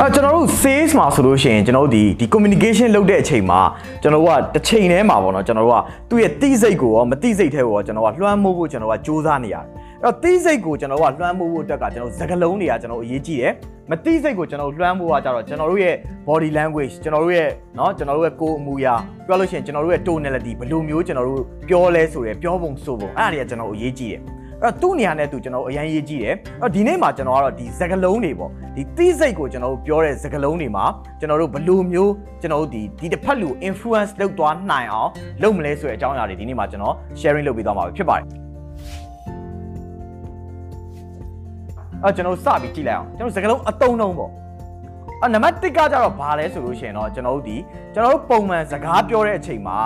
အဲကျွန်တော်တို့ sales မှာဆိုလို့ရှိရင်ကျွန်တော်တို့ဒီဒီ communication လုပ်တဲ့အချိန်မှာကျွန်တော်တို့ကတစ်ချိန်တည်းမှာပေါ့နော်ကျွန်တော်တို့ကသူ့ရဲ့တိစိတ်ကိုရောမတိစိတ်ထဲကိုရောကျွန်တော်ကလွှမ်းမိုးဖို့ကျွန်တော်ကစူးစမ်းနေရတယ်အဲ့တော့တိစိတ်ကိုကျွန်တော်ကလွှမ်းမိုးဖို့အတွက်ကကျွန်တော်စကလုံးတွေကကျွန်တော်အရေးကြီးတယ်မတိစိတ်ကိုကျွန်တော်လွှမ်းမိုးရကြတော့ကျွန်တော်တို့ရဲ့ body language ကျွန်တော်တို့ရဲ့เนาะကျွန်တော်တို့ရဲ့ကိုယ်အမူအရာပြောလို့ရှိရင်ကျွန်တော်တို့ရဲ့ tonality ဘယ်လိုမျိုးကျွန်တော်တို့ပြောလဲဆိုရယ်ပြောပုံဆိုပုံအဲ့ဒါတွေကကျွန်တော်အရေးကြီးတယ် အဲ့တော့သူ့နေရာနဲ့သူကျွန်တော်အရန်ရေးကြည့်တယ်အဲ့တော့ဒီနေ့မှာကျွန်တော်ကတော့ဒီစကလုံးတွေပေါ့ဒီသိစိတ်ကိုကျွန်တော်တို့ပြောတဲ့စကလုံးတွေမှာကျွန်တော်တို့ဘယ်လိုမျိုးကျွန်တော်တို့ဒီဒီတစ်ဖက်လူ influence လုပ်သွားနိုင်အောင်လုပ်မလဲဆိုတဲ့အကြောင်းအရာတွေဒီနေ့မှာကျွန်တော် sharing လုပ်ပေးသွားမှာဖြစ်ပါတယ်အဲ့ကျွန်တော်စပြီးကြည့်လိုက်အောင်ကျွန်တော်စကလုံးအတုံးတုံးပေါ့အဲ့နံပါတ်1ကကြတော့ဘာလဲဆိုလို့ရှိရင်တော့ကျွန်တော်တို့ဒီကျွန်တော်တို့ပုံမှန်စကားပြောတဲ့အချိန်မှာ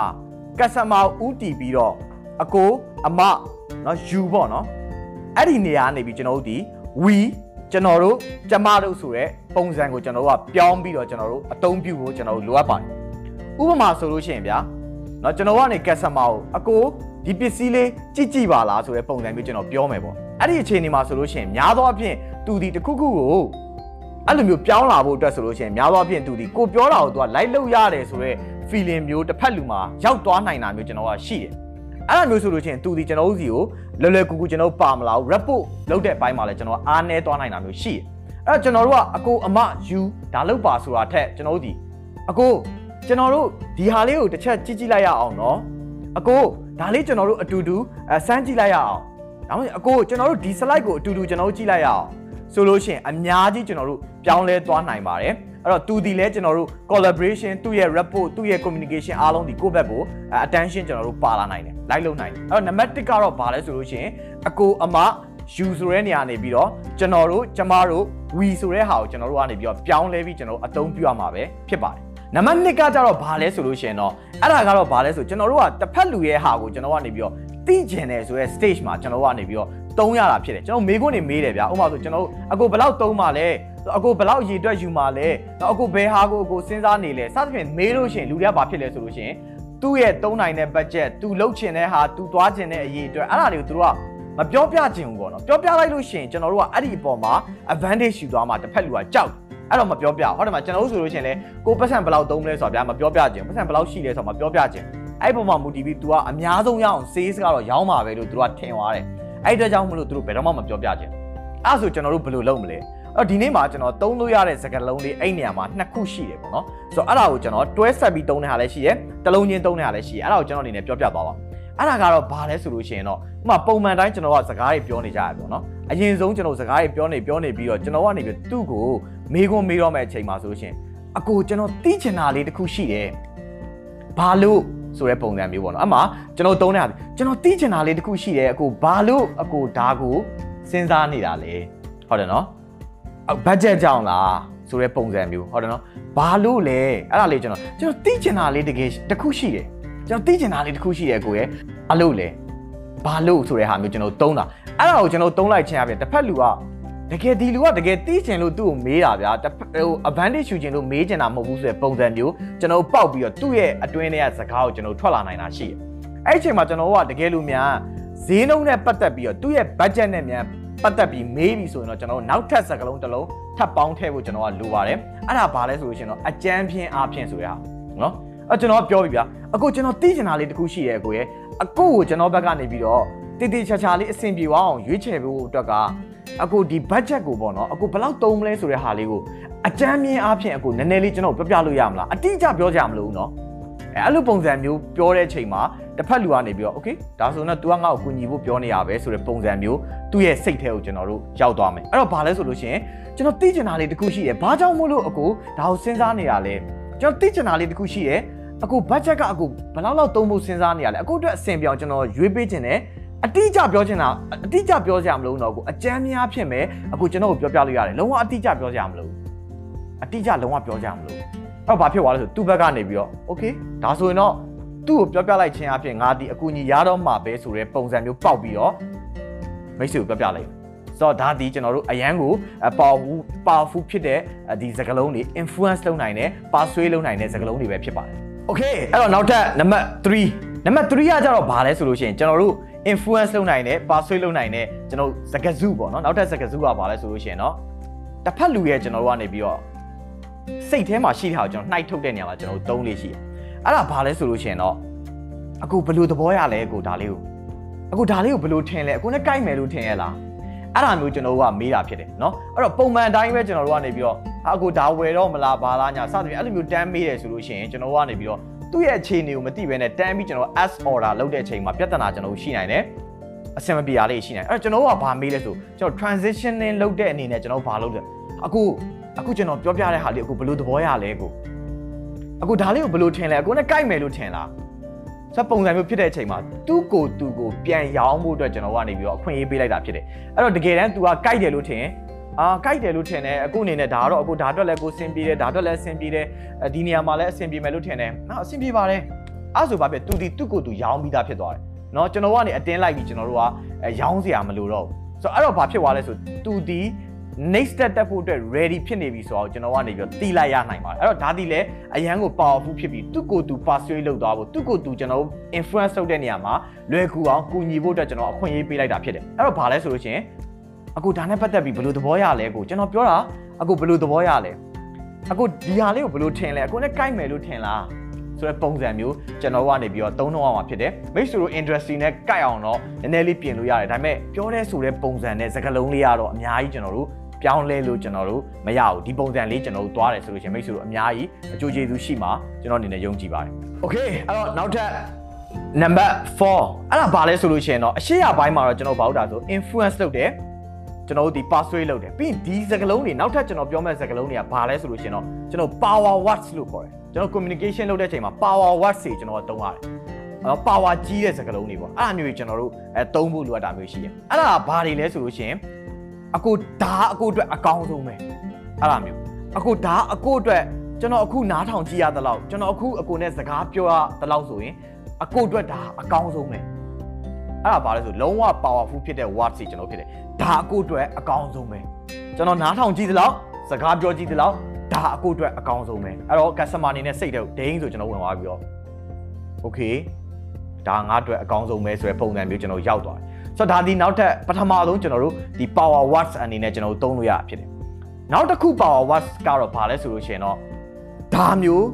customer ဦးတည်ပြီးတော့အကိုအမ เนาะယူပေါ့เนาะအဲ့ဒီနေရာကနေပြီးကျွန်တော်တို့ဒီ we ကျွန်တော်တို့ကျမတို့ဆိုတဲ့ပုံစံကိုကျွန်တော်တို့ကပြောင်းပြီးတော့ကျွန်တော်တို့အသုံးပြုဖို့ကျွန်တော်တို့လိုအပ်ပါတယ်ဥပမာဆိုလို့ရှိရင်ဗျာเนาะကျွန်တော်ကနေ customer ကိုအကိုဒီပစ္စည်းလေးကြည့်ကြည့်ပါလားဆိုတဲ့ပုံစံမျိုးကျွန်တော်ပြောမယ်ပေါ့အဲ့ဒီအခြေအနေမှာဆိုလို့ရှိရင်များသောအားဖြင့်သူဒီတစ်ခုခုကိုအဲ့လိုမျိုးပြောင်းလာဖို့အတွက်ဆိုလို့ရှိရင်များသောအားဖြင့်သူဒီကိုပြောတာကိုသူကလိုက်လို့ရတယ်ဆိုတော့ feeling မျိုးတစ်ဖက်လူမှာရောက်သွားနိုင်တာမျိုးကျွန်တော်ကရှိတယ် အဲ့လိုမျိုးဆိုလို့ရှိရင်သူဒီကျွန်တော်တို့စီကိုလွယ်လွယ်ကူကူကျွန်တော်ပါမလား report လုပ်တဲ့အပိုင်းမှာလည်းကျွန်တော်အားနေသွားနိုင်တာမျိုးရှိတယ်အဲ့တော့ကျွန်တော်တို့ကအကိုအမယူဒါလုပ်ပါဆိုတာထက်ကျွန်တော်တို့ဒီအကိုကျွန်တော်တို့ဒီဟာလေးကိုတစ်ချက်ကြည့်ကြည့်လိုက်ရအောင်နော်အကိုဒါလေးကျွန်တော်တို့အတူတူအစမ်းကြည့်လိုက်ရအောင်ဒါမှမဟုတ်အကိုကျွန်တော်တို့ဒီ slide ကိုအတူတူကျွန်တော်တို့ကြည့်လိုက်ရအောင်ဆိုလို့ရှိရင်အများကြီးကျွန်တော်တို့ပြောင်းလဲသွားနိုင်ပါတယ် အဲ့တော့သူဒီလဲကျွန်တော်တို့ collaboration သူ့ရဲ့ report သူ့ရဲ့ communication အားလုံးဒီကိုယ့်ဘက်ကို attention ကျွန်တော်တို့ပါလာနိုင်တယ် like လုပ်နိုင်တယ်အဲ့တော့ number 1ကတော့ဘာလဲဆိုလို့ရှိရင်အကိုအမ you ဆိုတဲ့နေရာနေပြီးတော့ကျွန်တော်တို့ကျမတို့ we ဆိုတဲ့ဟာကိုကျွန်တော်တို့ကနေပြီးတော့ပြောင်းလဲပြီးကျွန်တော်တို့အသုံးပြုရမှာပဲဖြစ်ပါတယ်နံပါတ်2ကကြတော့ဘာလဲဆိုလို့ရှိရင်တော့အဲ့ဒါကတော့ဘာလဲဆိုကျွန်တော်တို့ကတစ်ဖက်လူရဲ့ဟာကိုကျွန်တော်ကနေပြီးတော့သိကျင်တယ်ဆိုရဲ stage မှာကျွန်တော်ကနေပြီးတော့တုံးရတာဖြစ်တယ်ကျွန်တော်မေးခွန်းနေမေးတယ်ဗျာဥပမာဆိုကျွန်တော်အကိုဘယ်လောက်တုံးပါလဲ အကိုဘယ်လောက်ရေတွက်ယူမှာလဲတော့အကိုဘယ်ဟာကိုအကိုစဉ်းစားနေလဲစသဖြင့်မေးလို့ရှိရင်လူတွေကဘာဖြစ်လဲဆိုလို့ရှိရင်သူ့ရဲ့တုံးနိုင်တဲ့ budget သူလှုပ်ချင်တဲ့ဟာသူသွားချင်တဲ့အရေးအတွက်အဲ့ဒါတွေကိုသူတို့ကမပြောပြချင်ဘူးပေါ့နော်ပြောပြလိုက်လို့ရှိရင်ကျွန်တော်တို့ကအဲ့ဒီအပေါ်မှာ advantage ယူသွားမှာတစ်ဖက်လူကကြောက်အဲ့တော့မပြောပြဟုတ်တယ်မကျွန်တော်တို့ဆိုလို့ရှိရင်လေကိုပတ်စံဘယ်လောက်သုံးမလဲဆိုတာဗျာမပြောပြချင်ပတ်စံဘယ်လောက်ရှိလဲဆိုတာမပြောပြချင်အဲ့ဒီပုံမှာမူတည်ပြီး तू ကအများဆုံးရအောင် sales ကတော့ရောင်းမှာပဲလို့ तू ကထင်သွားတယ်အဲ့ဒီအတွက်ကြောင့်မလို့ तू တို့ဘယ်တော့မှမပြောပြချင်အဲ့ဆိုကျွန်တော်တို့ဘယ်လိုလုပ်မလဲ အဲ့ဒီနေ့မှာကျွန်တော်သုံးလို့ရတဲ့စကားလုံးလေးအဲ့နေရာမှာနှစ်ခုရှိတယ်ပေါ့နော်ဆိုတော့အဲ့ဒါကိုကျွန်တော်တွဲဆက်ပြီးသုံးတဲ့ဟာလည်းရှိတယ်တလုံးချင်းသုံးတဲ့ဟာလည်းရှိတယ်အဲ့ဒါကိုကျွန်တော်အနေနဲ့ပြောပြသွားပါအဲ့ဒါကတော့ဘာလဲဆိုလို့ရှိရင်တော့ဥမာပုံမှန်တိုင်းကျွန်တော်ကစကားတွေပြောနေကြရပေါ့နော်အရင်ဆုံးကျွန်တော်စကားတွေပြောနေပြောနေပြီးတော့ကျွန်တော်ကနေပြီးသူ့ကိုမေးခွန်းမေးတော့မယ့်အချိန်မှာဆိုလို့ရှိရင်အကိုကျွန်တော်တီးချင်တာလေးတစ်ခုရှိတယ်ဘာလို့ဆိုတဲ့ပုံစံမျိုးပေါ့နော်အမှကျွန်တော်သုံးတဲ့ဟာကျွန်တော်တီးချင်တာလေးတစ်ခုရှိတယ်အကိုဘာလို့အကိုဒါကိုစဉ်းစားနေတာလဲဟုတ်တယ်နော် ဘတ်ဂျက်ကြောင့်လားဆိုတဲ့ပုံစံမျိုးဟုတ်တယ်နော်ဘာလို့လဲအဲ့ဒါလေးကျွန်တော်ကျွန်တော်တီးချင်တာလေးတကယ်တစ်ခုရှိတယ်ကျွန်တော်သိချင်တာလေးတစ်ခုရှိတယ်ကိုရဲ့အလို့လေဘာလို့ဆိုတဲ့ဟာမျိုးကျွန်တော်သုံးတာအဲ့ဒါကိုကျွန်တော်သုံးလိုက်ခြင်းအပြင်တစ်ဖက်လူကတကယ်ဒီလူကတကယ်သိချင်လို့သူ့ကိုမေးတာဗျာဟို advantage ယူချင်လို့မေးချင်တာမဟုတ်ဘူးဆိုတဲ့ပုံစံမျိုးကျွန်တော်ပေါက်ပြီးတော့သူ့ရဲ့အတွင်းထဲကစကားကိုကျွန်တော်ထွက်လာနိုင်တာရှိတယ်အဲ့ဒီအချိန်မှာကျွန်တော်ကတကယ်လို့များဈေးနှုန်းနဲ့ပတ်သက်ပြီးတော့သူ့ရဲ့ budget နဲ့များ ပတ်သက်ပြီးမေးပြီဆိုရင်တော့ကျွန်တော်နောက်ထပ်စကားလုံးတစ်လုံးထပ်ပေါင်းထည့်ဖို့ကျွန်တော်ကလိုပါတယ်အဲ့ဒါဘာလဲဆိုလို့ရှိရင်တော့အကြမ်းဖျင်းအားဖြင့်ဆိုရအောင်နော်အဲ့ကျွန်တော်ပြောပြီဗျာအခုကျွန်တော်သိချင်တာလေးတစ်ခုရှိရဲ့အကိုရဲ့အကိုကိုကျွန်တော်ဘက်ကနေပြီးတော့တိတိချာချာလေးအဆင်ပြေအောင်ရွေးချယ်ဖို့အတွက်ကအကိုဒီ budget ကိုပေါ့နော်အကိုဘယ်လောက်သုံးမလဲဆိုတဲ့ဟာလေးကိုအကြမ်းမြင်အားဖြင့်အကိုနည်းနည်းလေးကျွန်တော်ပြောပြလို့ရမလားအတိအကျပြောကြမလို့နော် အဲအဲ့လိုပုံစံမျိုးပြောတဲ့အချိန်မှာတစ်ဖက်လူကနေပြီးတော့ okay ဒါဆိုတော့ तू ကငါ့ကိုကူညီဖို့ပြောနေရပဲဆိုတဲ့ပုံစံမျိုးသူ့ရဲ့စိတ်ထဲကိုကျွန်တော်တို့ရောက်သွားမယ်အဲ့တော့ဘာလဲဆိုလို့ရှိရင်ကျွန်တော်သိချင်တာလေးတစ်ခုရှိတယ်ဘာကြောင့်မို့လို့အကိုဒါကိုစဉ်းစားနေရလဲကျွန်တော်သိချင်တာလေးတစ်ခုရှိတယ်အခု budget ကအခုဘယ်လောက်လောက်သုံးဖို့စဉ်းစားနေရလဲအခုအတွက်အဆင်ပြောင်းကျွန်တော်ရွေးပေးခြင်းနဲ့အတိအကျပြောချင်တာအတိအကျပြောကြမလို့တော့ကိုအကြမ်းများဖြစ်မယ်အခုကျွန်တော်ကိုပြောပြလို့ရတယ်လုံးဝအတိအကျပြောကြမလို့အတိအကျလုံးဝပြောကြမလို့ အဲ့တော့ဘာဖြစ်သွားလဲဆိုသူ့ဘက်ကနေပြီးတော့ okay ဒါဆိုရင်တော့သူ့ကိုပြောပြလိုက်ခြင်းအပြင်ငါဒီအကူကြီးရတော့မှာပဲဆိုတဲ့ပုံစံမျိုးပေါက်ပြီးတော့မိတ်ဆွေကိုပြောပြလိုက်ဆိုတော့ဒါဒီကျွန်တော်တို့အရန်ကို powerful powerful ဖြစ်တဲ့ဒီစကားလုံးတွေ influence လုပ်နိုင်တယ် persuade လုပ်နိုင်တဲ့စကားလုံးတွေပဲဖြစ်ပါတယ် okay အဲ့တော့နောက်ထပ်နံပါတ်3နံပါတ်3ကကြတော့ဘာလဲဆိုလို့ရှိရင်ကျွန်တော်တို့ influence လုပ်နိုင်တယ် persuade လုပ်နိုင်တယ်ကျွန်တော်စကားစုပေါ့နော်နောက်ထပ်စကားစုကဘာလဲဆိုလို့ရှိရင်เนาะတစ်ဖက်လူရဲ့ကျွန်တော်တို့ကနေပြီးတော့ စိတ်ထဲမှာရှိတဲ့ဟာကိုကျွန်တော်နှိုက်ထုတ်တဲ့နေရာမှာကျွန်တော်သုံးလေးရှိတယ်။အဲ့ဒါဘာလဲဆိုလို့ရှိရင်တော့အခုဘယ်လိုသဘောရလဲကိုဒါလေးကိုအခုဒါလေးကိုဘယ်လိုထင်လဲအခုလည်းကြိုက်မယ်လို့ထင်ရလား။အဲ့ဒါမျိုးကျွန်တော်ကမေးတာဖြစ်တယ်နော်။အဲ့တော့ပုံမှန်အတိုင်းပဲကျွန်တော်တို့ကနေပြီးတော့အခုဒါဝယ်တော့မလားဘာလားညာစသဖြင့်အဲ့လိုမျိုးတန်းမေးတယ်ဆိုလို့ရှိရင်ကျွန်တော်ကနေပြီးတော့သူ့ရဲ့အခြေအနေကိုမသိဘဲနဲ့တန်းပြီးကျွန်တော် as order လုပ်တဲ့အချိန်မှာပြဿနာကျွန်တော်ရှိနိုင်တယ်အဆင်မပြေရလေးရှိနိုင်အဲ့တော့ကျွန်တော်ကဘာမေးလဲဆိုကျွန်တော် transitioning လုပ်တဲ့အနေနဲ့ကျွန်တော်ဘာလုပ်လဲအခု အခုကျွန်တော်ပြောပြတဲ့ဟာလေးအခုဘယ်လိုသဘောရလဲကိုအခုဒါလေးကိုဘယ်လိုထင်လဲအခုနဲ့ကြိုက်မယ်လို့ထင်လားဆက်ပုံစံမျိုးဖြစ်တဲ့အချိန်မှာသူ့ကိုသူ့ကိုပြန်ရောင်းဖို့အတွက်ကျွန်တော်ကနေပြီးတော့အခွင့်အရေးပေးလိုက်တာဖြစ်တယ်အဲ့တော့တကယ်တမ်း तू ကကြိုက်တယ်လို့ထင်အာကြိုက်တယ်လို့ထင်တယ်အခုအနေနဲ့ဒါကတော့အခုဒါအတွက်လည်းကိုစင်ပြေတယ်ဒါအတွက်လည်းစင်ပြေတယ်ဒီနေရာမှာလည်းအဆင်ပြေမယ်လို့ထင်တယ်နော်အဆင်ပြေပါတယ်အဲ့ဆိုဘာဖြစ်သူဒီသူ့ကိုသူရောင်းပြီးသားဖြစ်သွားတယ်နော်ကျွန်တော်ကနေအတင်းလိုက်ပြီးကျွန်တော်တို့ကရောင်းစရာမလိုတော့ဘူးဆိုတော့အဲ့တော့ဘာဖြစ်သွားလဲဆိုသူဒီ next step တက်ဖို့အတွက် ready ဖြစ်နေပြီဆိုတော့ကျွန်တော်ကနေပြီးတီးလိုက်ရနိုင်ပါတယ်အဲ့တော့ဒါဒီလည်းအရန်ကို powerful ဖြစ်ပြီးသူ့ကိုယ်သူ persuade လုပ်သွားဖို့သူ့ကိုယ်သူကျွန်တော် influence လုပ်တဲ့နေရာမှာလွယ်ကူအောင်ကူညီဖို့အတွက်ကျွန်တော်အခွင့်အရေးပေးလိုက်တာဖြစ်တယ်အဲ့တော့ဘာလဲဆိုလို့ရှိရင်အခုဒါနဲ့ပတ်သက်ပြီးဘယ်လိုသဘောရလဲကိုကျွန်တော်ပြောတာအခုဘယ်လိုသဘောရလဲအခုဒီဟာလေးကိုဘယ်လိုထင်လဲအခုနဲ့ကြိုက်မယ်လို့ထင်လားဆိုတဲ့ပုံစံမျိုးကျွန်တော်ကနေပြီးတော့သုံးတော့အောင်မှာဖြစ်တယ်မိတ်ဆွေတို့ industry နဲ့ကြိုက်အောင်တော့နည်းနည်းလေးပြင်လို့ရတယ်ဒါပေမဲ့ပြောတဲ့ဆိုတဲ့ပုံစံနဲ့စကားလုံးလေးကတော့အများကြီးကျွန်တော်တို့ ပြောင်းလဲလို့ကျွန်တော်တို့မရဘူးဒီပုံစံလေးကျွန်တော်တို့သွားတယ်ဆိုလို့ရှိရင်မိတ်ဆွေတို့အများကြီးအကျိုးကျေးဇူးရှိမှာကျွန်တော်အနေနဲ့ယုံကြည်ပါတယ်။ Okay အဲ့တော့နောက်ထပ် number 4အဲ့ဒါဘာလဲဆိုလို့ရှိရင်တော့အရှိရပိုင်းမှာတော့ကျွန်တော်ဘာလို့တာဆို influence လုပ်တယ်ကျွန်တော်တို့ဒီ persuade လုပ်တယ်ပြီးရင်ဒီစကားလုံးတွေနောက်ထပ်ကျွန်တော်ပြောမဲ့စကားလုံးတွေကဘာလဲဆိုလို့ရှိရင်တော့ကျွန်တော် power words လို့ခေါ်တယ်ကျွန်တော် communication လုပ်တဲ့အချိန်မှာ power words တွေကျွန်တော်သုံးရတယ်အဲ့တော့ power ကြီးတဲ့စကားလုံးတွေပေါ့အဲ့ဒါမျိုးကြီးကျွန်တော်တို့အဲသုံးဖို့လိုအပ်တာမျိုးရှိတယ်အဲ့ဒါဘာတွေလဲဆိုလို့ရှိရင် အကိုဒါအကိုအတွက်အကောင်းဆုံးပဲအဲ့ဒါမျိုးအကိုဒါအကိုအတွက်ကျွန်တော်အခုနားထောင်ကြည့်ရသလောက်ကျွန်တော်အခုအကိုနဲ့စကားပြောရသလောက်ဆိုရင်အကိုအတွက်ဒါအကောင်းဆုံးပဲအဲ့ဒါဘာလဲဆိုလုံးဝ powerful ဖြစ်တဲ့ word စီကျွန်တော်ဖြစ်တယ်ဒါအကိုအတွက်အကောင်းဆုံးပဲကျွန်တော်နားထောင်ကြည့်သလောက်စကားပြောကြည့်သလောက်ဒါအကိုအတွက်အကောင်းဆုံးပဲအဲ့တော့ customer အနေနဲ့စိတ်တဲ့ဒိန်းဆိုကျွန်တော်ဝင်သွားပြီးတော့ okay ဒါငါအတွက်အကောင်းဆုံးပဲဆိုတဲ့ပုံစံမျိုးကျွန်တော်ရောက်သွားတယ် ဆိုတော့ဒါဒီနောက်ထပ်ပထမဆုံးကျွန်တော်တို့ဒီ power words အနေနဲ့ကျွန်တော်တို့သုံးလို့ရဖြစ်တယ်နောက်တစ်ခု power words ကတော့ဘာလဲဆိုလို့ရှိရင်တော့ဒါမျိုး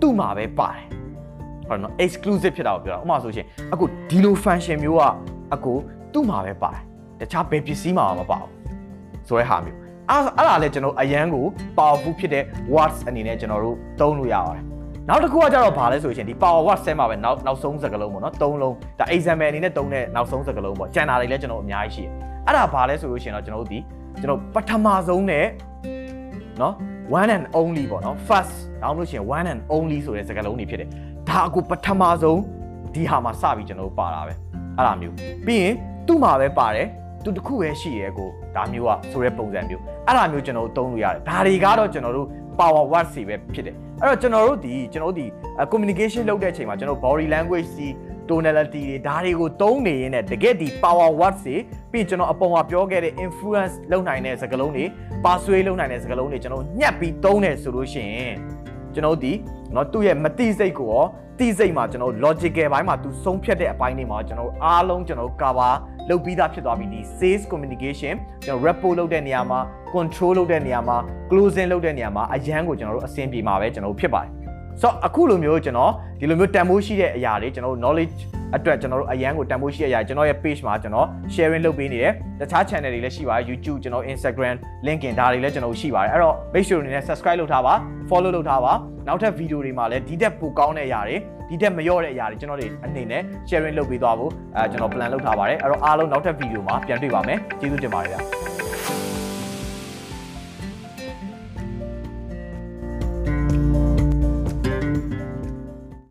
သူ့မှာပဲပါတယ်ဟုတ်နော် exclusive ဖြစ်တာကိုပြောတာဥပမာဆိုရှင်အခုဒီလို function မျိုးကအကူသူ့မှာပဲပါတယ်တခြားဘယ်ပစ္စည်းမှမပါဘူးဆိုတဲ့ဟာမျိုးအဲ့အဲ့ဒါလည်းကျွန်တော်အရန်ကို powerful ဖြစ်တဲ့ words အနေနဲ့ကျွန်တော်တို့သုံးလို့ရပါတယ် နောက်တစ်ခုကကြတော့ဘာလဲဆိုရင်ဒီ power word ဆဲမှာပဲနောက်နောက်ဆုံးစကားလုံးပေါ့နော်၃လုံးဒါ example အနေနဲ့သုံးတဲ့နောက်ဆုံးစကားလုံးပေါ့ကျန်တာတွေလည်းကျွန်တော်အများကြီးရှိတယ်အဲ့ဒါဘာလဲဆိုလို့ရှိရင်တော့ကျွန်တော်တို့ဒီကျွန်တော်ပထမဆုံးနဲ့နော် one and only ပေါ့နော် first ဒါမှမဟုတ်ရှင် one and only ဆိုတဲ့စကားလုံးတွေဖြစ်တယ်ဒါအခုပထမဆုံးဒီဟာမှာစပြီးကျွန်တော်တို့ပါတာပဲအဲ့ဒါမျိုးပြီးရင်သူ့မှာပဲပါတယ်သူတခုပဲရှိရဲကိုဒါမျိုးอ่ะဆိုတဲ့ပုံစံမျိုးအဲ့ဒါမျိုးကျွန်တော်တို့သုံးလို့ရတယ်ဒါတွေကတော့ကျွန်တော်တို့ power words တွေပဲဖြစ်တယ်အဲ့တော့ကျွန်တော်တို့ဒီကျွန်တော်တို့ဒီ communication လုပ်တဲ့အချိန်မှာကျွန်တော် body language စီ tonality တွေဒါတွေကိုသုံးနေရင်းနဲ့တကယ်ဒီ power words တွေပြီးကျွန်တော်အပေါ်မှာပြောခဲ့တဲ့ influence လုပ်နိုင်တဲ့စကားလုံးတွေ persuade လုပ်နိုင်တဲ့စကားလုံးတွေကျွန်တော်ညှက်ပြီးသုံးတယ်ဆိုလို့ရှိရင် ကျွန်တော်ဒီเนาะသူ့ရဲ့မတိစိတ်ကိုရောတိစိတ်မှာကျွန်တော် logical ဘိုင်းမှာသူဆုံးဖြတ်တဲ့အပိုင်းတွေမှာကျွန်တော်အားလုံးကျွန်တော် cover လုပ်ပြီးသားဖြစ်သွားပြီဒီ sales communication ကျွန်တော် rapport လုပ်တဲ့နေရာမှာ control လုပ်တဲ့နေရာမှာ closing လုပ်တဲ့နေရာမှာအရန်ကိုကျွန်တော်တို့အဆင်ပြေမှာပဲကျွန်တော်တို့ဖြစ်ပါတယ်ဆိုတော့အခုလိုမျိုးကျွန်တော်ဒီလိုမျိုးတန်ဖိုးရှိတဲ့အရာတွေကျွန်တော်တို့ knowledge အတွက်ကျွန်တော်တို့အရန်ကိုတန်ဖိုးရှိတဲ့အရာကျွန်တော်ရဲ့ page မှာကျွန်တော် sharing လုပ်ပေးနေတယ်တခြား channel တွေလည်းရှိပါတယ် YouTube ကျွန်တော် Instagram LinkedIn ဒါတွေလည်းကျွန်တော်ရှိပါတယ်အဲ့တော့ make sure အနေနဲ့ subscribe လုပ်ထားပါ follow လုပ်ထားပါနောက်ထပ် video တွေမှာလည်းဒီတက်ပိုကောင်းတဲ့အရာတွေဒီတက်မလျော့တဲ့အရာတွေကျွန်တော်တွေအနေနဲ့ sharing လုပ်ပေးသွားဖို့အဲကျွန်တော် plan လုပ်ထားပါတယ်အဲ့တော့အားလုံးနောက်ထပ် video မှာပြန်တွေ့ပါမယ်ကျေးဇူးတင်ပါတယ်ဗျာ